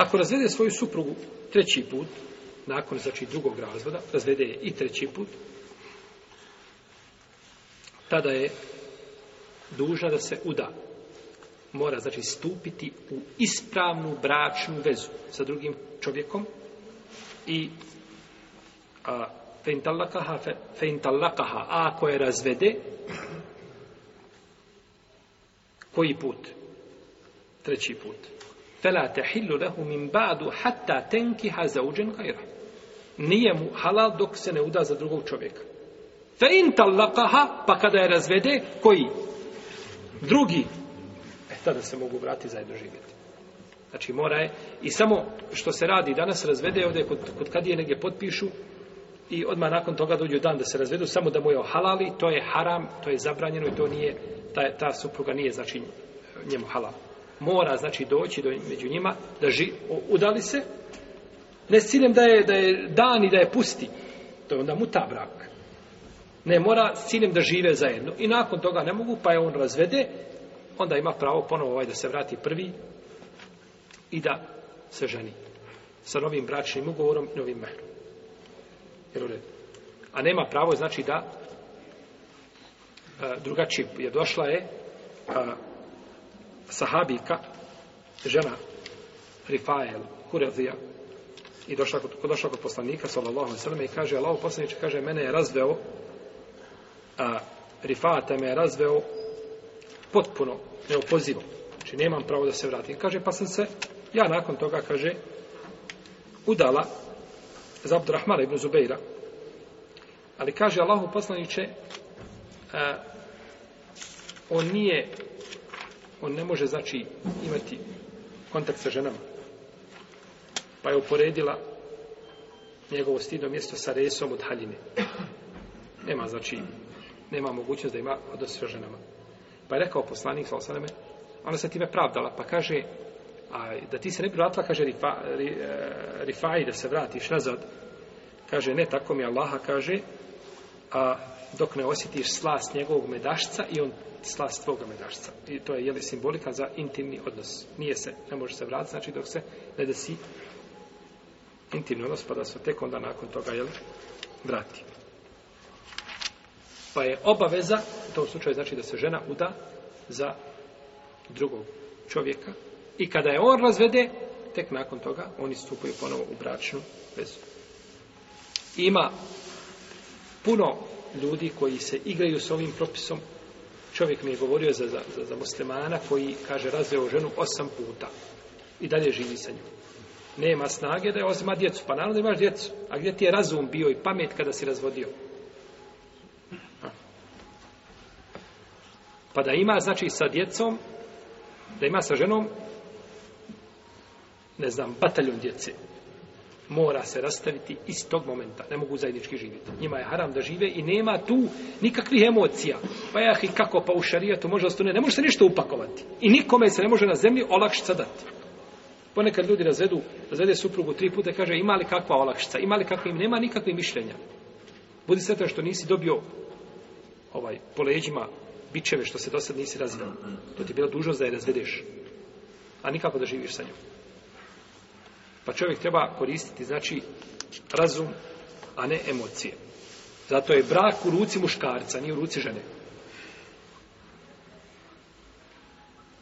Ako razvede svoju suprugu treći put, nakon znači drugog razvoda, razvede je i treći put, tada je duža da se uda. Mora znači stupiti u ispravnu bračnu vezu sa drugim čovjekom i a, fe intallakaha fe, fe intallakaha a ako je razvede koji put? treći put fela tahillu lahu min ba'du hatta tankiha zawjan ghayra nije mu halal dok se ne uda za drugog čovjeka fa in talaqaha pa kada je razvede koji drugi e tada se mogu vratiti zajedno živjeti znači mora je i samo što se radi danas razvede ovdje kod, kod kad je negdje potpišu i odmah nakon toga dođu dan da se razvedu samo da mu je halali to je haram to je zabranjeno i to nije ta, ta supruga nije znači njemu halal mora znači doći do među njima da ži, udali se ne s ciljem da je, da je dan i da je pusti to je onda mu ta brak ne mora s ciljem da žive zajedno i nakon toga ne mogu pa je on razvede onda ima pravo ponovo ovaj da se vrati prvi i da se ženi sa novim bračnim ugovorom i novim mehrom jer ured a nema pravo znači da a, e, drugačije je došla je a, e, sahabika, žena Rifael Kurezija, i došla kod, kod, došla kod poslanika, sallallahu alaihi i kaže, Allah poslanič, kaže, mene je razveo, a, Rifate me je razveo potpuno neopozivo. Znači, nemam pravo da se vratim. Kaže, pa sam se, ja nakon toga, kaže, udala za Abdurrahmana ibn Zubeira. Ali kaže, Allahu poslaniče, a, on nije on ne može znači imati kontakt sa ženama pa je uporedila njegovo stidno mjesto sa resom od haljine nema znači nema mogućnost da ima odnos sa ženama pa je rekao poslanik sa osaneme ona se time pravdala pa kaže a, da ti se ne privatila kaže rifa, ri, e, rifaj da se vratiš nazad kaže ne tako mi Allaha kaže a dok ne osjetiš slast njegovog medašca i on slast tvoga medašca. I to je, jeli, simbolika za intimni odnos. Nije se, ne može se vratiti, znači dok se ne desi intimni odnos, pa da se tek onda nakon toga, jeli, vrati. Pa je obaveza, u tom slučaju znači da se žena uda za drugog čovjeka i kada je on razvede, tek nakon toga oni stupaju ponovo u bračnu vezu. Ima puno ljudi koji se igraju s ovim propisom. Čovjek mi je govorio za, za, za muslimana koji, kaže, razveo ženu osam puta i dalje živi sa njom. Nema snage da je osima djecu. Pa naravno imaš djecu. A gdje ti je razum bio i pamet kada si razvodio? Pa da ima, znači, sa djecom, da ima sa ženom, ne znam, bataljom djece mora se rastaviti iz tog momenta. Ne mogu zajednički živjeti. Njima je haram da žive i nema tu nikakvih emocija. Pa jah i kako, pa u šarijetu može ostane. Ne može se ništa upakovati. I nikome se ne može na zemlji olakšica dati. Ponekad ljudi razvedu, razvede suprugu tri puta i kaže ima li kakva olakšica, ima li kakva im, nema nikakve mišljenja. Budi sretan što nisi dobio ovaj, po leđima bičeve što se do sad nisi razvijel. To ti je bila dužnost da je razvedeš, a nikako da živiš sa njom. Pa čovjek treba koristiti, znači, razum, a ne emocije. Zato je brak u ruci muškarca, nije u ruci žene.